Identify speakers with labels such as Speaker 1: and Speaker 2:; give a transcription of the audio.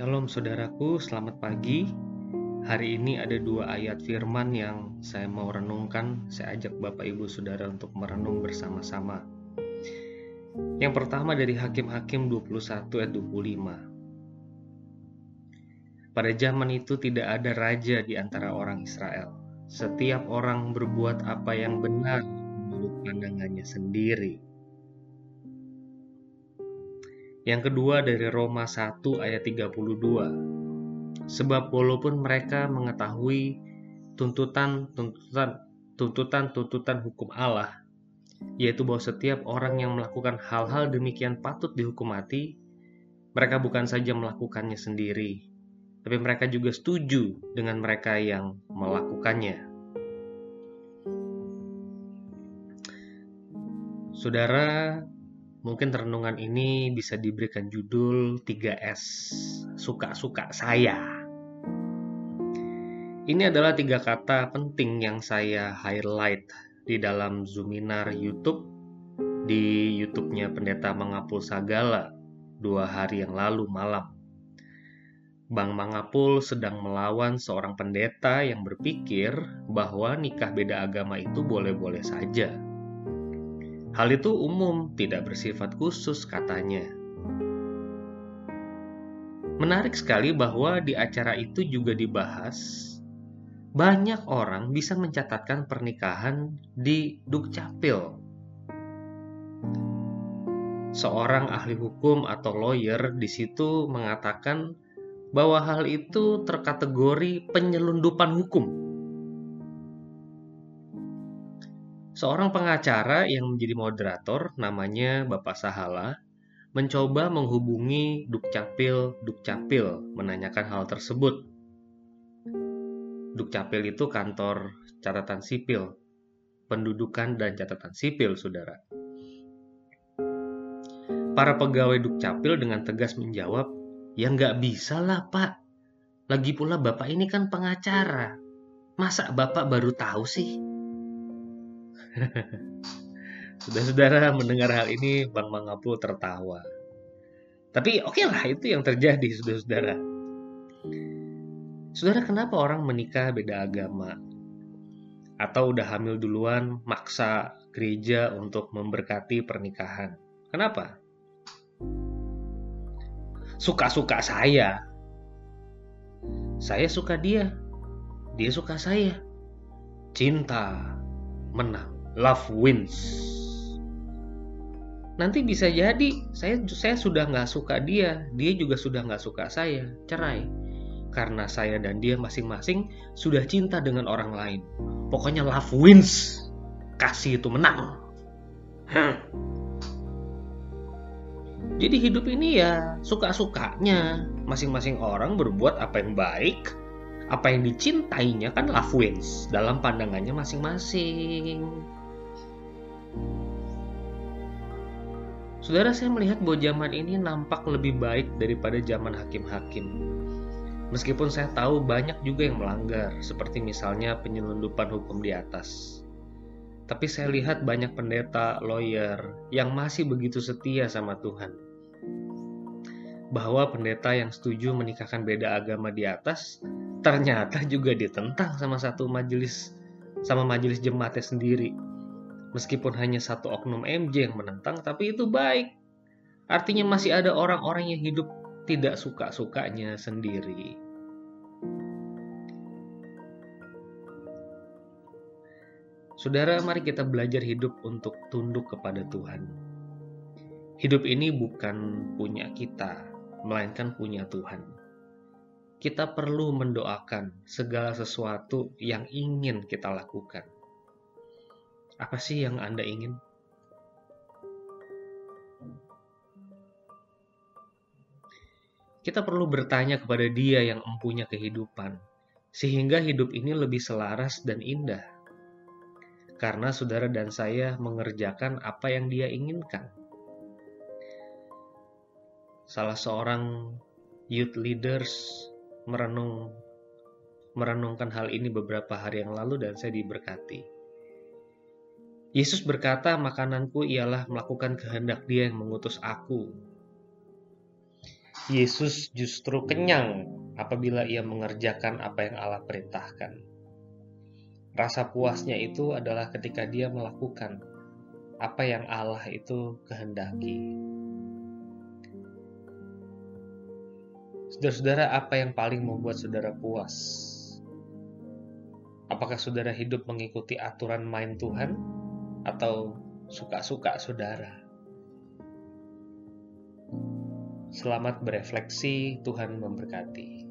Speaker 1: Shalom saudaraku, selamat pagi. Hari ini ada dua ayat firman yang saya mau renungkan. Saya ajak Bapak Ibu Saudara untuk merenung bersama-sama. Yang pertama dari Hakim-Hakim 21 ayat 25. Pada zaman itu tidak ada raja di antara orang Israel. Setiap orang berbuat apa yang benar menurut pandangannya sendiri yang kedua dari Roma 1 ayat 32. Sebab walaupun mereka mengetahui tuntutan-tuntutan tuntutan-tuntutan hukum Allah, yaitu bahwa setiap orang yang melakukan hal-hal demikian patut dihukum mati, mereka bukan saja melakukannya sendiri, tapi mereka juga setuju dengan mereka yang melakukannya. Saudara, Mungkin renungan ini bisa diberikan judul 3S, suka-suka saya. Ini adalah tiga kata penting yang saya highlight di dalam Zoominar YouTube di YouTube-nya Pendeta Mangapul Sagala dua hari yang lalu malam. Bang Mangapul sedang melawan seorang pendeta yang berpikir bahwa nikah beda agama itu boleh-boleh saja Hal itu umum, tidak bersifat khusus, katanya. Menarik sekali bahwa di acara itu juga dibahas banyak orang bisa mencatatkan pernikahan di Dukcapil. Seorang ahli hukum atau lawyer di situ mengatakan bahwa hal itu terkategori penyelundupan hukum. Seorang pengacara yang menjadi moderator, namanya Bapak Sahala, mencoba menghubungi Dukcapil Dukcapil menanyakan hal tersebut. Dukcapil itu kantor catatan sipil, pendudukan dan catatan sipil, saudara. Para pegawai Dukcapil dengan tegas menjawab, ya nggak bisa lah pak. Lagi pula bapak ini kan pengacara. Masa bapak baru tahu sih? Saudara-saudara mendengar hal ini, Bang Mangapu tertawa. Tapi oke okay lah, itu yang terjadi, saudara-saudara. Saudara, kenapa orang menikah beda agama? Atau udah hamil duluan, maksa gereja untuk memberkati pernikahan? Kenapa? Suka-suka saya. Saya suka dia. Dia suka saya. Cinta menang love wins. Nanti bisa jadi saya saya sudah nggak suka dia, dia juga sudah nggak suka saya, cerai. Karena saya dan dia masing-masing sudah cinta dengan orang lain. Pokoknya love wins, kasih itu menang. Jadi hidup ini ya suka-sukanya. Masing-masing orang berbuat apa yang baik, apa yang dicintainya kan love wins dalam pandangannya masing-masing. Saudara saya melihat bahwa zaman ini nampak lebih baik daripada zaman hakim-hakim. Meskipun saya tahu banyak juga yang melanggar, seperti misalnya penyelundupan hukum di atas. Tapi saya lihat banyak pendeta, lawyer, yang masih begitu setia sama Tuhan. Bahwa pendeta yang setuju menikahkan beda agama di atas, ternyata juga ditentang sama satu majelis, sama majelis jemaatnya sendiri Meskipun hanya satu oknum MJ yang menentang, tapi itu baik. Artinya masih ada orang-orang yang hidup tidak suka-sukanya sendiri. Saudara, mari kita belajar hidup untuk tunduk kepada Tuhan. Hidup ini bukan punya kita, melainkan punya Tuhan. Kita perlu mendoakan segala sesuatu yang ingin kita lakukan apa sih yang Anda ingin? Kita perlu bertanya kepada Dia yang empunya kehidupan, sehingga hidup ini lebih selaras dan indah. Karena saudara dan saya mengerjakan apa yang Dia inginkan. Salah seorang youth leaders merenung merenungkan hal ini beberapa hari yang lalu dan saya diberkati. Yesus berkata, "Makananku ialah melakukan kehendak Dia yang mengutus aku." Yesus justru kenyang apabila ia mengerjakan apa yang Allah perintahkan. Rasa puasnya itu adalah ketika dia melakukan apa yang Allah itu kehendaki. Saudara-saudara, apa yang paling membuat saudara puas? Apakah saudara hidup mengikuti aturan main Tuhan atau suka-suka saudara? Selamat berefleksi, Tuhan memberkati.